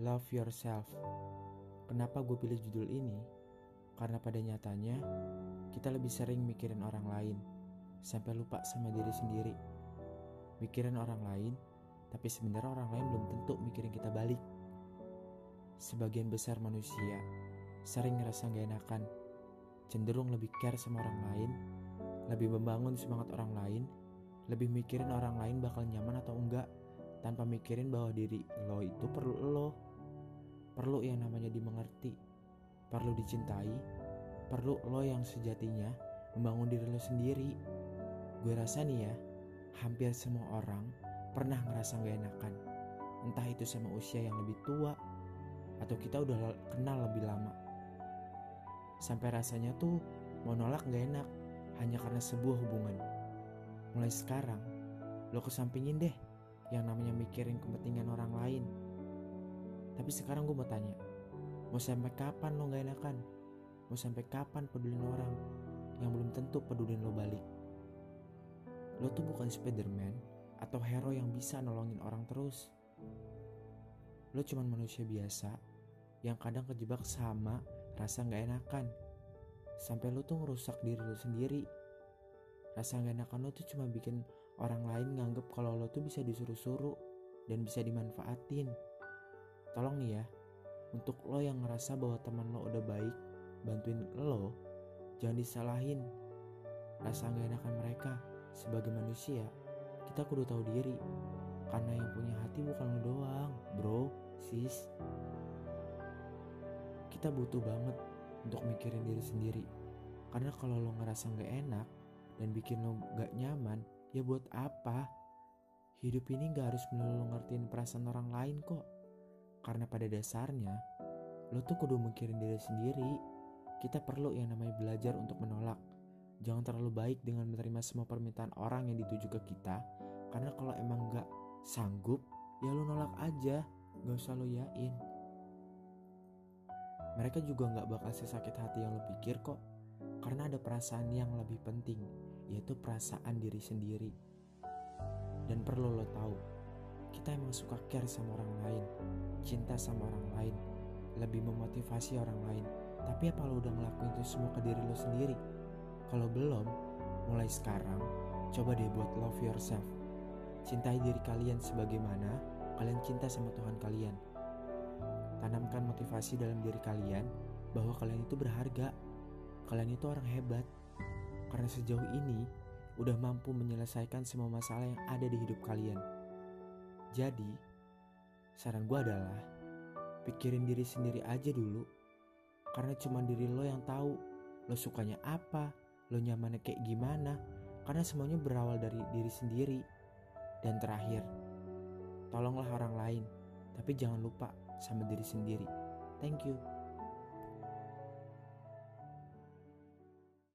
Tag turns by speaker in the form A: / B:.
A: Love Yourself. Kenapa gue pilih judul ini? Karena pada nyatanya, kita lebih sering mikirin orang lain, sampai lupa sama diri sendiri. Mikirin orang lain, tapi sebenarnya orang lain belum tentu mikirin kita balik. Sebagian besar manusia sering ngerasa gak enakan, cenderung lebih care sama orang lain, lebih membangun semangat orang lain, lebih mikirin orang lain bakal nyaman atau enggak, tanpa mikirin bahwa diri lo itu perlu lo perlu yang namanya dimengerti, perlu dicintai, perlu lo yang sejatinya membangun diri lo sendiri. Gue rasa nih ya, hampir semua orang pernah ngerasa gak enakan. Entah itu sama usia yang lebih tua, atau kita udah kenal lebih lama. Sampai rasanya tuh mau nolak gak enak, hanya karena sebuah hubungan. Mulai sekarang, lo kesampingin deh yang namanya mikirin kepentingan orang lain tapi sekarang gue mau tanya, mau sampai kapan lo gak enakan? Mau sampai kapan pedulin orang yang belum tentu pedulin lo balik? Lo tuh bukan Spiderman atau hero yang bisa nolongin orang terus. Lo cuman manusia biasa yang kadang kejebak sama rasa gak enakan. Sampai lo tuh ngerusak diri lo sendiri. Rasa gak enakan lo tuh cuma bikin orang lain nganggep kalau lo tuh bisa disuruh-suruh dan bisa dimanfaatin. Tolong nih ya, untuk lo yang ngerasa bahwa teman lo udah baik, bantuin lo, jangan disalahin. Rasa gak enakan mereka, sebagai manusia, kita kudu tahu diri. Karena yang punya hati bukan lo doang, bro, sis. Kita butuh banget untuk mikirin diri sendiri. Karena kalau lo ngerasa gak enak dan bikin lo gak nyaman, ya buat apa? Hidup ini gak harus melulu ngertiin perasaan orang lain kok. Karena pada dasarnya, lo tuh kudu mikirin diri sendiri. Kita perlu yang namanya belajar untuk menolak. Jangan terlalu baik dengan menerima semua permintaan orang yang dituju ke kita. Karena kalau emang gak sanggup, ya lo nolak aja. Gak usah lo yain. Mereka juga gak bakal sesakit hati yang lo pikir kok. Karena ada perasaan yang lebih penting, yaitu perasaan diri sendiri. Dan perlu lo tahu, kita emang suka care sama orang lain, cinta sama orang lain, lebih memotivasi orang lain. Tapi apa lo udah ngelakuin itu semua ke diri lo sendiri? Kalau belum, mulai sekarang, coba deh buat love yourself. Cintai diri kalian sebagaimana kalian cinta sama Tuhan kalian. Tanamkan motivasi dalam diri kalian bahwa kalian itu berharga. Kalian itu orang hebat. Karena sejauh ini udah mampu menyelesaikan semua masalah yang ada di hidup kalian. Jadi, saran gue adalah pikirin diri sendiri aja dulu. Karena cuma diri lo yang tahu lo sukanya apa, lo nyamannya kayak gimana. Karena semuanya berawal dari diri sendiri. Dan terakhir, tolonglah orang lain, tapi jangan lupa sama diri sendiri. Thank you.